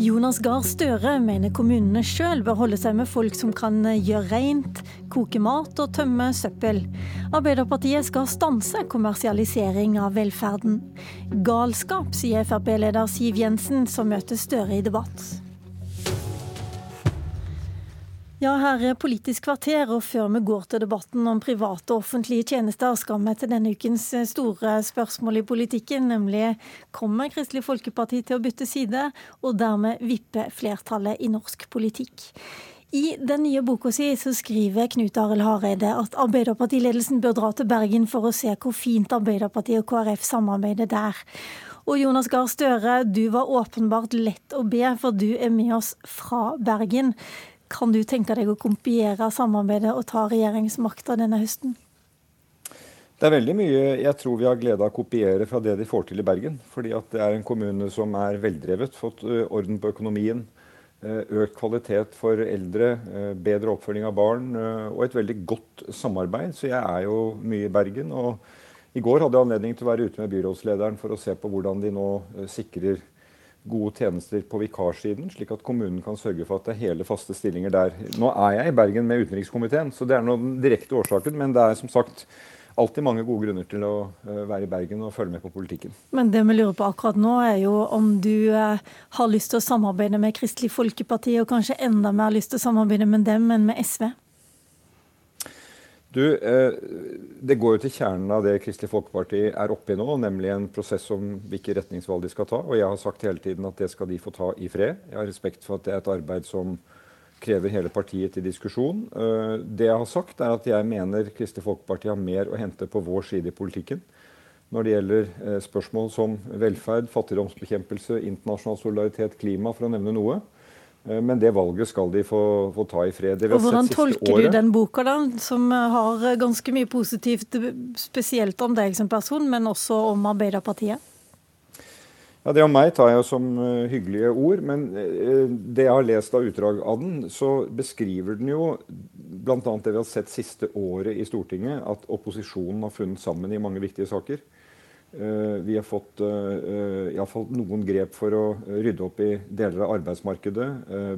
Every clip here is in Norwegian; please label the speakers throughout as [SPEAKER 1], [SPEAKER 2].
[SPEAKER 1] Jonas Gahr Støre mener kommunene sjøl bør holde seg med folk som kan gjøre rent, koke mat og tømme søppel. Arbeiderpartiet skal stanse kommersialisering av velferden. Galskap, sier Frp-leder Siv Jensen, som møter Støre i debatt. Ja, her er Politisk kvarter, og før vi går til debatten om private og offentlige tjenester, skal vi til denne ukens store spørsmål i politikken, nemlig kommer Kristelig Folkeparti til å bytte side, og dermed vippe flertallet i norsk politikk? I den nye boka si så skriver Knut Arild Hareide at Arbeiderpartiledelsen bør dra til Bergen for å se hvor fint Arbeiderpartiet og KrF samarbeider der. Og Jonas Gahr Støre, du var åpenbart lett å be, for du er med oss fra Bergen. Kan du tenke deg å kompiere samarbeidet og ta regjeringsmakta denne høsten?
[SPEAKER 2] Det er veldig mye jeg tror vi har glede av å kopiere fra det de får til i Bergen. Fordi at det er en kommune som er veldrevet, fått orden på økonomien, økt kvalitet for eldre, bedre oppfølging av barn og et veldig godt samarbeid. Så jeg er jo mye i Bergen. Og i går hadde jeg anledning til å være ute med byrådslederen for å se på hvordan de nå sikrer gode tjenester på vikarsiden, slik at kommunen kan sørge for at det er hele, faste stillinger der. Nå er jeg i Bergen med utenrikskomiteen, så det er den direkte årsaken. Men det er som sagt alltid mange gode grunner til å være i Bergen og følge med på politikken.
[SPEAKER 1] Men det vi lurer på akkurat nå, er jo om du har lyst til å samarbeide med Kristelig Folkeparti, og kanskje enda mer lyst til å samarbeide med dem enn med SV?
[SPEAKER 2] Du, Det går jo til kjernen av det Kristelig Folkeparti er oppe i nå, nemlig en prosess om hvilke retningsvalg de skal ta. Og jeg har sagt hele tiden at det skal de få ta i fred. Jeg har respekt for at det er et arbeid som krever hele partiet til diskusjon. Det jeg har sagt, er at jeg mener Kristelig Folkeparti har mer å hente på vår side i politikken. Når det gjelder spørsmål som velferd, fattigdomsbekjempelse, internasjonal solidaritet, klima, for å nevne noe. Men det valget skal de få, få ta i fred.
[SPEAKER 1] og Hvordan tolker året, du den boka, da, som har ganske mye positivt, spesielt om deg som person, men også om Arbeiderpartiet?
[SPEAKER 2] Ja, Det om meg tar jeg som hyggelige ord, men det jeg har lest av utdrag av den, så beskriver den jo bl.a. det vi har sett siste året i Stortinget, at opposisjonen har funnet sammen i mange viktige saker. Vi har fått iallfall noen grep for å rydde opp i deler av arbeidsmarkedet.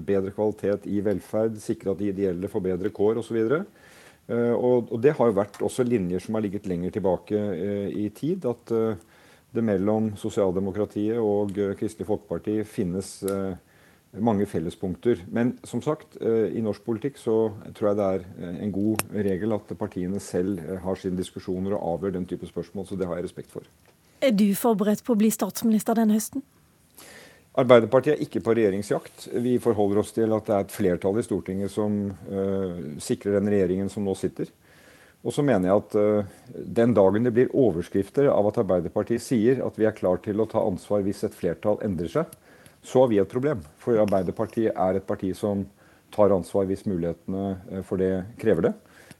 [SPEAKER 2] Bedre kvalitet i velferd, sikre at de ideelle får bedre kår osv. Og det har jo vært også linjer som har ligget lenger tilbake i tid. At det mellom sosialdemokratiet og Kristelig Folkeparti finnes mange fellespunkter. Men som sagt, i norsk politikk så tror jeg det er en god regel at partiene selv har sine diskusjoner og avgjør den type spørsmål. Så det har jeg respekt for.
[SPEAKER 1] Er du forberedt på å bli statsminister denne høsten?
[SPEAKER 2] Arbeiderpartiet er ikke på regjeringsjakt. Vi forholder oss til at det er et flertall i Stortinget som uh, sikrer den regjeringen som nå sitter. Og så mener jeg at uh, den dagen det blir overskrifter av at Arbeiderpartiet sier at vi er klar til å ta ansvar hvis et flertall endrer seg, så har vi et problem. For Arbeiderpartiet er et parti som tar ansvar hvis mulighetene for det krever det.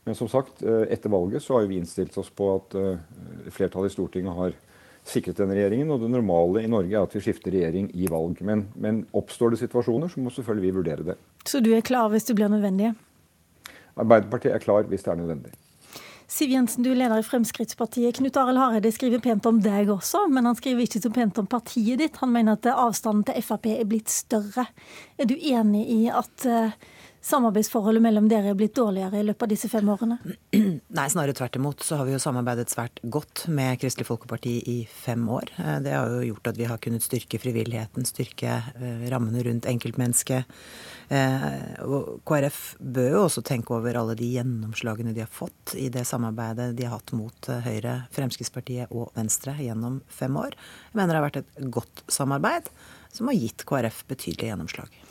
[SPEAKER 2] Men som sagt, etter valget så har vi innstilt oss på at flertallet i Stortinget har sikret denne regjeringen. Og det normale i Norge er at vi skifter regjering i valg. Men, men oppstår det situasjoner, så må selvfølgelig vi vurdere det.
[SPEAKER 1] Så du er klar hvis det blir nødvendig?
[SPEAKER 2] Arbeiderpartiet er klar hvis det er nødvendig.
[SPEAKER 1] Siv Jensen, du er leder i Fremskrittspartiet. Knut Arild Hareide skriver pent om deg også, men han skriver ikke så pent om partiet ditt. Han mener at avstanden til Frp er blitt større. Er du enig i at samarbeidsforholdet mellom dere er blitt dårligere i løpet av disse fem årene?
[SPEAKER 3] Nei, snarere tvert imot. Så har vi jo samarbeidet svært godt med Kristelig Folkeparti i fem år. Det har jo gjort at vi har kunnet styrke frivilligheten, styrke rammene rundt enkeltmennesket. KrF bør jo også tenke over alle de gjennomslagene de har fått i det samarbeidet de har hatt mot Høyre, Fremskrittspartiet og Venstre gjennom fem år. Jeg mener det har vært et godt samarbeid som har gitt KrF betydelig gjennomslag.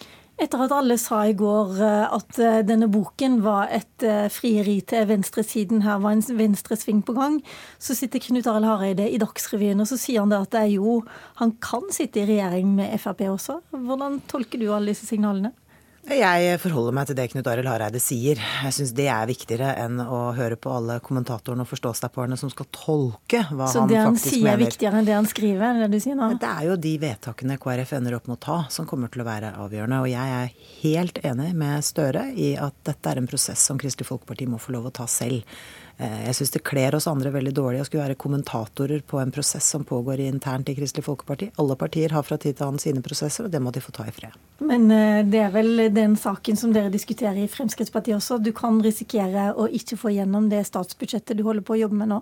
[SPEAKER 1] Etter at alle sa i går at denne boken var et frieri til venstresiden, her var en venstresving på gang, så sitter Knut Arild Hareide i Dagsrevyen og så sier han det at det er jo, han kan sitte i regjering med Frp også. Hvordan tolker du alle disse signalene?
[SPEAKER 3] Jeg forholder meg til det Knut Arild Hareide sier. Jeg syns det er viktigere enn å høre på alle kommentatorene og forståstaperne som skal tolke hva han faktisk mener.
[SPEAKER 1] Så det han sier er viktigere enn det han skriver? det du sier nå?
[SPEAKER 3] Det er jo de vedtakene KrF ender opp med å ta som kommer til å være avgjørende. Og jeg er helt enig med Støre i at dette er en prosess som Kristelig Folkeparti må få lov å ta selv. Eh, jeg syns det kler oss andre veldig dårlig å skulle være kommentatorer på en prosess som pågår internt i Kristelig Folkeparti. Alle partier har fra tid til annen sine prosesser, og det må de få ta i fred.
[SPEAKER 1] Men eh, det er vel den saken som dere diskuterer i Fremskrittspartiet også. Du kan risikere å ikke få gjennom det statsbudsjettet du holder på å jobbe med nå?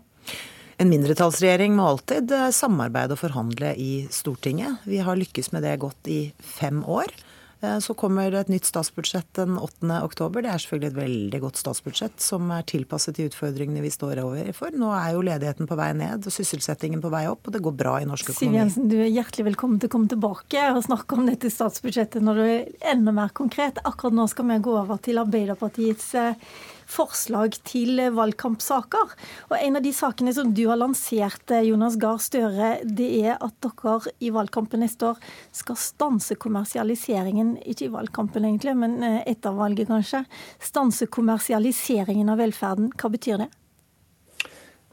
[SPEAKER 3] En mindretallsregjering må alltid eh, samarbeide og forhandle i Stortinget. Vi har lykkes med det godt i fem år. Eh, så kommer det et nytt statsbudsjett den 8. oktober. Det er selvfølgelig et veldig godt statsbudsjett som er tilpasset de utfordringene vi står overfor. Nå er jo ledigheten på vei ned og sysselsettingen på vei opp, og det går bra i norsk økonomi.
[SPEAKER 1] Siv Jensen, du er hjertelig velkommen til å komme tilbake og snakke om dette statsbudsjettet når du er enda mer konkret. Akkurat nå skal vi gå over til Arbeiderpartiets eh, forslag til valgkampsaker. Og En av de sakene som du har lansert, Jonas Gahr Støre, det er at dere i valgkampen neste år skal stanse kommersialiseringen, ikke i valgkampen egentlig, men eh, etter valget kanskje. Stanse kommersialiseringen av velferden. Hva betyr det?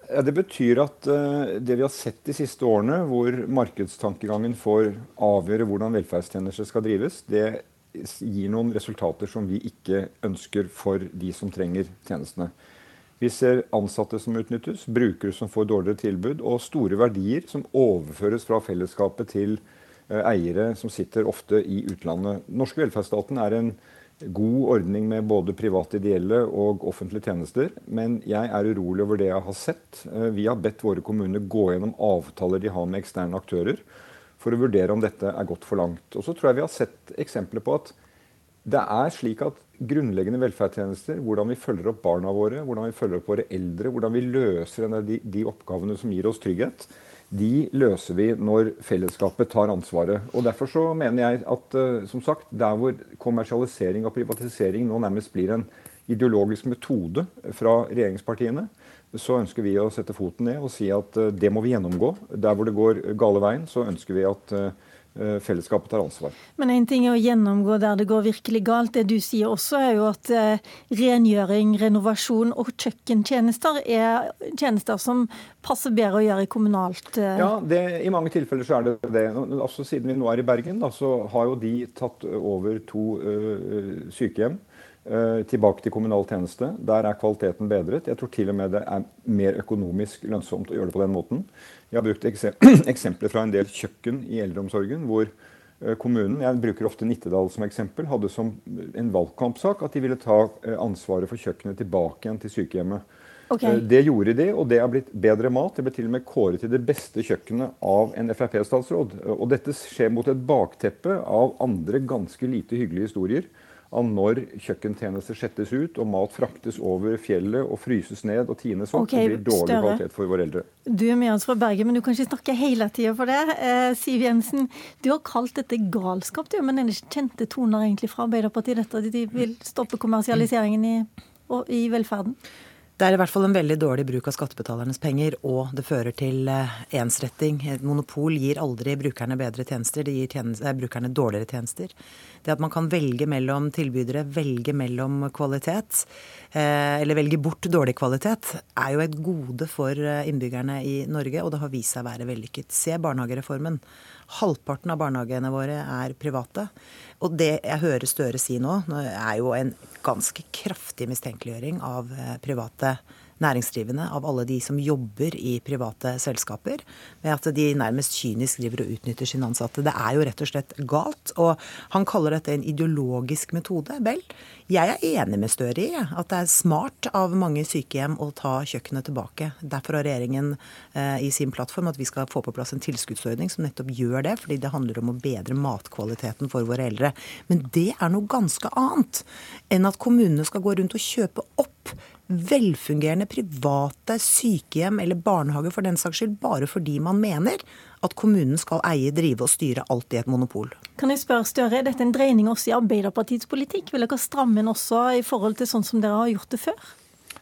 [SPEAKER 2] Ja, det betyr at uh, det vi har sett de siste årene, hvor markedstankegangen får avgjøre hvordan velferdstjenester skal drives, det gir noen resultater som vi ikke ønsker for de som trenger tjenestene. Vi ser ansatte som utnyttes, brukere som får dårligere tilbud, og store verdier som overføres fra fellesskapet til eh, eiere som sitter ofte i utlandet. Norske velferdsstaten er en god ordning med både private ideelle og offentlige tjenester, men jeg er urolig over det jeg har sett. Eh, vi har bedt våre kommuner gå gjennom avtaler de har med eksterne aktører for å vurdere om dette er gått for langt. Og så tror jeg vi har sett eksempler på at det er slik at grunnleggende velferdstjenester, hvordan vi følger opp barna våre, hvordan vi følger opp våre eldre, hvordan vi løser de, de oppgavene som gir oss trygghet, de løser vi når fellesskapet tar ansvaret. Og Derfor så mener jeg at uh, som sagt, der hvor kommersialisering og privatisering nå nærmest blir en ideologisk metode fra regjeringspartiene, så ønsker vi å sette foten ned og si at eh, det må vi gjennomgå. Der hvor det går gale veien, så ønsker vi at eh, eh, fellesskapet tar ansvar.
[SPEAKER 1] Men en ting er å gjennomgå der det går virkelig galt. Det du sier også er jo at rengjøring, renovasjon og kjøkkentjenester er tjenester som passer bedre å gjøre kommunalt
[SPEAKER 2] Ja, det, i mange tilfeller så er det det. Altså, siden vi nå er i Bergen, da, så har jo de tatt over to uh, sykehjem. Eh, tilbake til kommunal tjeneste. Der er kvaliteten bedret. Jeg tror til og med det er mer økonomisk lønnsomt å gjøre det på den måten. Jeg har brukt eksempler fra en del kjøkken i eldreomsorgen hvor eh, kommunen jeg bruker ofte Nittedal som eksempel, hadde som en valgkampsak at de ville ta eh, ansvaret for kjøkkenet tilbake igjen til sykehjemmet. Okay. Det gjorde de, og det har blitt bedre mat. Det ble til og med kåret til det beste kjøkkenet av en Frp-statsråd. Og dette skjer mot et bakteppe av andre ganske lite hyggelige historier av når kjøkkentjenester settes ut og mat fraktes over fjellet og fryses ned og tines opp. Okay, det blir dårlig større. kvalitet for våre eldre.
[SPEAKER 1] Du er med oss fra Bergen, men du kan ikke snakke hele tida for det. Eh, Siv Jensen, du har kalt dette galskap, du, men er det ikke kjente toner egentlig fra Arbeiderpartiet dette at de vil stoppe kommersialiseringen i, i velferden?
[SPEAKER 3] Det er i hvert fall en veldig dårlig bruk av skattebetalernes penger, og det fører til eh, ensretting. Et monopol gir aldri brukerne bedre tjenester, det gir tjenester, eh, brukerne dårligere tjenester. Det at man kan velge mellom tilbydere, velge mellom kvalitet, eh, eller velge bort dårlig kvalitet, er jo et gode for innbyggerne i Norge, og det har vist seg å være vellykket. Se barnehagereformen. Halvparten av barnehagene våre er private. Og det jeg hører Støre si nå, er jo en ganske kraftig mistenkeliggjøring av private private næringsdrivende, av alle de som jobber i private selskaper, med at de nærmest kynisk driver og utnytter sine ansatte. Det er jo rett og slett galt. Og han kaller dette en ideologisk metode. Vel, jeg er enig med Støre i at det er smart av mange sykehjem å ta kjøkkenet tilbake. Derfor har regjeringen eh, i sin plattform at vi skal få på plass en tilskuddsordning som nettopp gjør det, fordi det handler om å bedre matkvaliteten for våre eldre. Men det er noe ganske annet enn at kommunene skal gå rundt og kjøpe opp velfungerende private sykehjem eller barnehager for den saks skyld, bare fordi man mener at kommunen skal eie, drive og styre alt i et monopol.
[SPEAKER 1] Kan jeg spørre Støre, Er dette en dreining også i Arbeiderpartiets politikk? Vil dere stramme inn også i forhold til sånn som dere har gjort det før?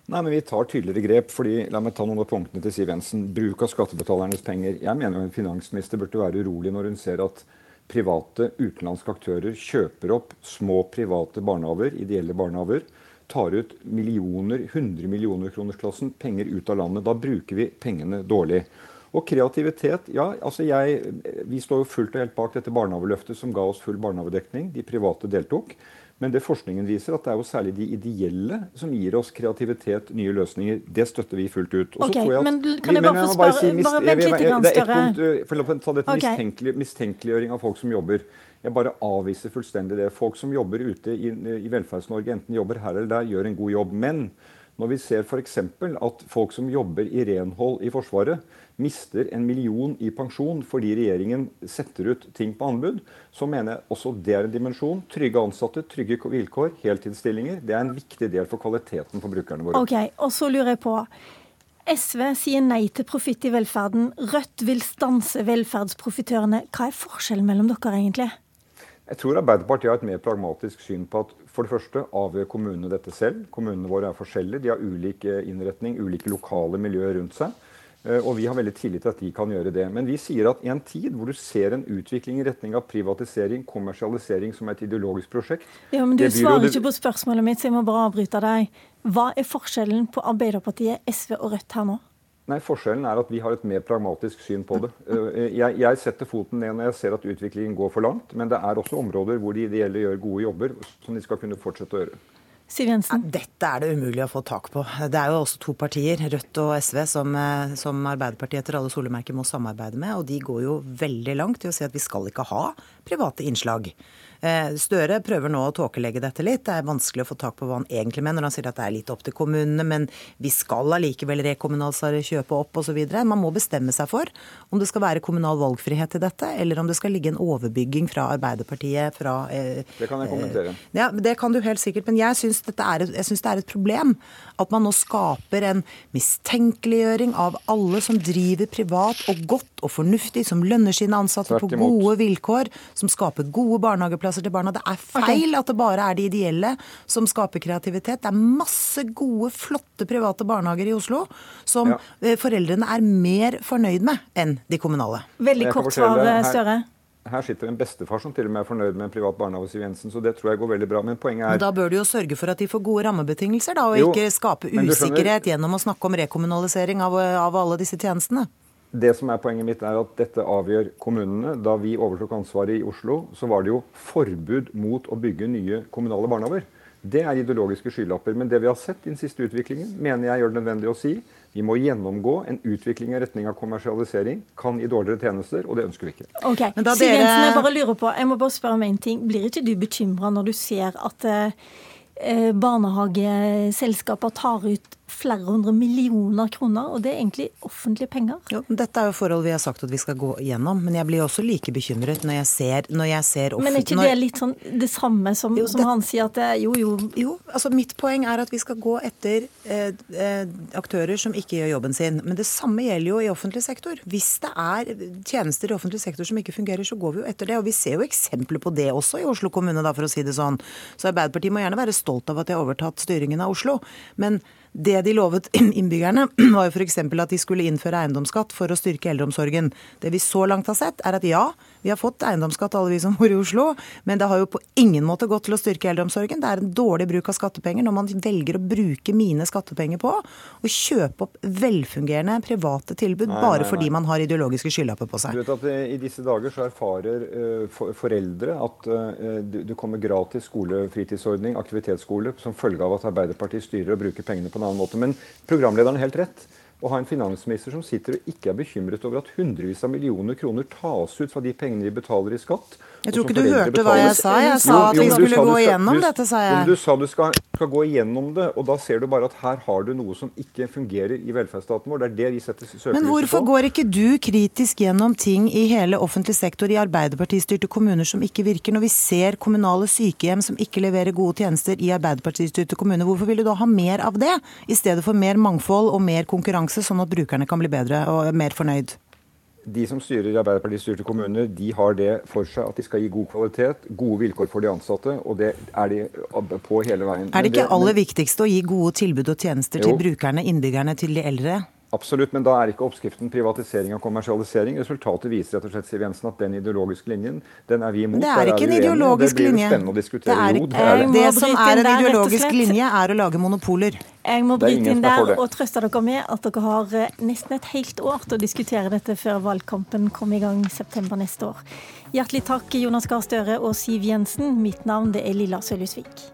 [SPEAKER 2] Nei, men Vi tar tydeligere grep. fordi, La meg ta noen av punktene til Siv Jensen. Bruk av skattebetalernes penger. Jeg mener jo en finansminister burde være urolig når hun ser at private utenlandske aktører kjøper opp små private barnehager, ideelle barnehager, tar ut millioner, 100 millioner kronersklassen penger ut av landet. Da bruker vi pengene dårlig. Og kreativitet ja, altså jeg, Vi står jo fullt og helt bak dette barnehageløftet som ga oss full barnehagedekning. De private deltok. Men det forskningen viser, at det er jo særlig de ideelle som gir oss kreativitet, nye løsninger. Det støtter vi fullt ut.
[SPEAKER 1] Ok, men Kan jeg bare få spørre si, Bare vent litt, Støre. Det er grann, punkt,
[SPEAKER 2] For å ta dette okay. mistenkeliggjøring av folk som jobber. Jeg bare avviser fullstendig det. Folk som jobber ute i, i Velferds-Norge, enten jobber her eller der, gjør en god jobb. Men når vi ser f.eks. at folk som jobber i renhold i Forsvaret, mister en million i pensjon fordi regjeringen setter ut ting på anbud, så mener jeg også det er en dimensjon. Trygge ansatte, trygge vilkår, heltidsstillinger. Det er en viktig del for kvaliteten for brukerne våre.
[SPEAKER 1] Ok, og så lurer jeg på, SV sier nei til profitt i velferden. Rødt vil stanse velferdsprofitørene. Hva er forskjellen mellom dere egentlig?
[SPEAKER 2] Jeg tror Arbeiderpartiet har et mer pragmatisk syn på at for det første avgjør kommunene dette selv. Kommunene våre er forskjellige. De har ulik eh, innretning, ulike lokale miljøer rundt seg. Eh, og vi har veldig tillit til at de kan gjøre det. Men vi sier at i en tid hvor du ser en utvikling i retning av privatisering, kommersialisering som et ideologisk prosjekt
[SPEAKER 1] Ja, men Du svarer ikke på spørsmålet mitt, så jeg må bare avbryte deg. Hva er forskjellen på Arbeiderpartiet, SV og Rødt her nå?
[SPEAKER 2] Nei, Forskjellen er at vi har et mer pragmatisk syn på det. Eh, jeg, jeg, setter foten ned når jeg ser at utviklingen går for langt, men det er også områder hvor de ideelle gjør gode jobber, som de skal kunne fortsette å gjøre.
[SPEAKER 3] Siv Jensen? Dette er det umulig å få tak på. Det er jo også to partier, Rødt og SV, som, eh, som Arbeiderpartiet etter alle solemerker må samarbeide med. Og de går jo veldig langt i å si at vi skal ikke ha private innslag. Eh, Støre prøver nå å tåkelegge dette litt. Det er vanskelig å få tak på hva han egentlig mener han sier at det er litt opp til kommunene, men vi skal allikevel rekommunalisere, kjøpe opp osv. Man må bestemme seg for om det skal være kommunal valgfrihet i dette, eller om det skal ligge en overbygging fra Arbeiderpartiet fra
[SPEAKER 2] eh, Det kan jeg kommentere.
[SPEAKER 3] Eh, ja, Det kan du helt sikkert. Men jeg syns det er et problem at man nå skaper en mistenkeliggjøring av alle som driver privat og godt og fornuftig, som lønner sine ansatte på gode vilkår, som skaper gode barnehageplasser arbeidsplasser til barna. Det er feil okay. at det bare er de ideelle som skaper kreativitet. Det er masse gode, flotte private barnehager i Oslo som ja. Eh, foreldrene er mer fornøyd med enn de kommunale.
[SPEAKER 1] Veldig kort svar, Støre.
[SPEAKER 2] Her sitter en bestefar som til og med er fornøyd med en privat barnehage, Siv Jensen, så det tror jeg går veldig bra. Men poenget er
[SPEAKER 3] Men Da bør du jo sørge for at de får gode rammebetingelser, da, og jo, ikke skape usikkerhet gjennom å snakke om rekommunalisering av, av alle disse tjenestene.
[SPEAKER 2] Det som er Poenget mitt er at dette avgjør kommunene. Da vi overtok ansvaret i Oslo, så var det jo forbud mot å bygge nye kommunale barnehager. Det er ideologiske skylapper. Men det vi har sett i den siste utviklingen, mener jeg gjør det nødvendig å si. Vi må gjennomgå en utvikling i retning av kommersialisering. Kan gi dårligere tjenester, og det ønsker vi ikke.
[SPEAKER 1] Ok, Siv. Jensen, jeg bare lurer på, jeg må bare spørre om en ting. Blir ikke du bekymra når du ser at eh, barnehageselskaper tar ut flere hundre millioner kroner, og det er egentlig offentlige penger.
[SPEAKER 3] Jo, dette er jo forhold vi har sagt at vi skal gå gjennom, men jeg blir også like bekymret når jeg ser, når jeg ser
[SPEAKER 1] Men er ikke det litt sånn det samme som, jo, som det, han sier at det jo, jo
[SPEAKER 3] Jo, altså mitt poeng er at vi skal gå etter eh, eh, aktører som ikke gjør jobben sin. Men det samme gjelder jo i offentlig sektor. Hvis det er tjenester i offentlig sektor som ikke fungerer, så går vi jo etter det. Og vi ser jo eksempler på det også i Oslo kommune, da, for å si det sånn. Så Arbeiderpartiet må gjerne være stolt av at de har overtatt styringen av Oslo. men det de lovet innbyggerne, var jo f.eks. at de skulle innføre eiendomsskatt for å styrke eldreomsorgen. Det vi så langt har sett, er at ja, vi har fått eiendomsskatt alle vi som bor i Oslo, men det har jo på ingen måte gått til å styrke eldreomsorgen. Det er en dårlig bruk av skattepenger når man velger å bruke mine skattepenger på å kjøpe opp velfungerende private tilbud nei, bare nei, nei. fordi man har ideologiske skylapper på seg.
[SPEAKER 2] Du vet at eh, I disse dager så erfarer uh, foreldre at uh, du kommer gratis skolefritidsordning, aktivitetsskole, som følge av at Arbeiderpartiet styrer og bruker pengene på annen måte. Men programlederen har helt rett å ha en finansminister som sitter og ikke er bekymret over at hundrevis av millioner kroner tas ut fra de pengene de betaler i skatt.
[SPEAKER 3] Jeg tror ikke du hørte hva jeg sa. Jeg sa at vi skulle gå igjennom dette, sa jeg.
[SPEAKER 2] Du sa du skal, skal, gå igjennom det, og da ser du bare at her har du noe som ikke fungerer i velferdsstaten vår. Det er det vi setter søkelyset på.
[SPEAKER 3] Men hvorfor går ikke du kritisk gjennom ting i hele offentlig sektor i Arbeiderpartistyrte kommuner som ikke virker, når vi ser kommunale sykehjem som ikke leverer gode tjenester i Arbeiderpartistyrte kommuner? Hvorfor vil du da ha mer av det, i stedet for mer mangfold og mer konkurranse, sånn at brukerne kan bli bedre og mer fornøyd?
[SPEAKER 2] de som styrer i Arbeiderparti-styrte kommuner, de har det for seg at de skal gi god kvalitet, gode vilkår for de ansatte, og det er de på hele veien.
[SPEAKER 3] Er det ikke aller viktigste å gi gode tilbud og tjenester jo. til brukerne, innbyggerne, til de eldre?
[SPEAKER 2] Absolutt, men da er ikke oppskriften privatisering og kommersialisering. Resultatet viser rett og slett Siv Jensen, at den ideologiske linjen den er vi imot.
[SPEAKER 3] Det er ikke er en ideologisk linje. Det
[SPEAKER 2] blir spennende å diskutere.
[SPEAKER 3] Det, er, jo, det, er det. det som er en ideologisk linje, er å lage monopoler.
[SPEAKER 1] Jeg må bryte inn der og trøste dere med at dere har eh, nesten et helt år til å diskutere dette før valgkampen kommer i gang september neste år. Hjertelig takk Jonas Gahr Støre og Siv Jensen. Mitt navn det er Lilla Sølhusvik.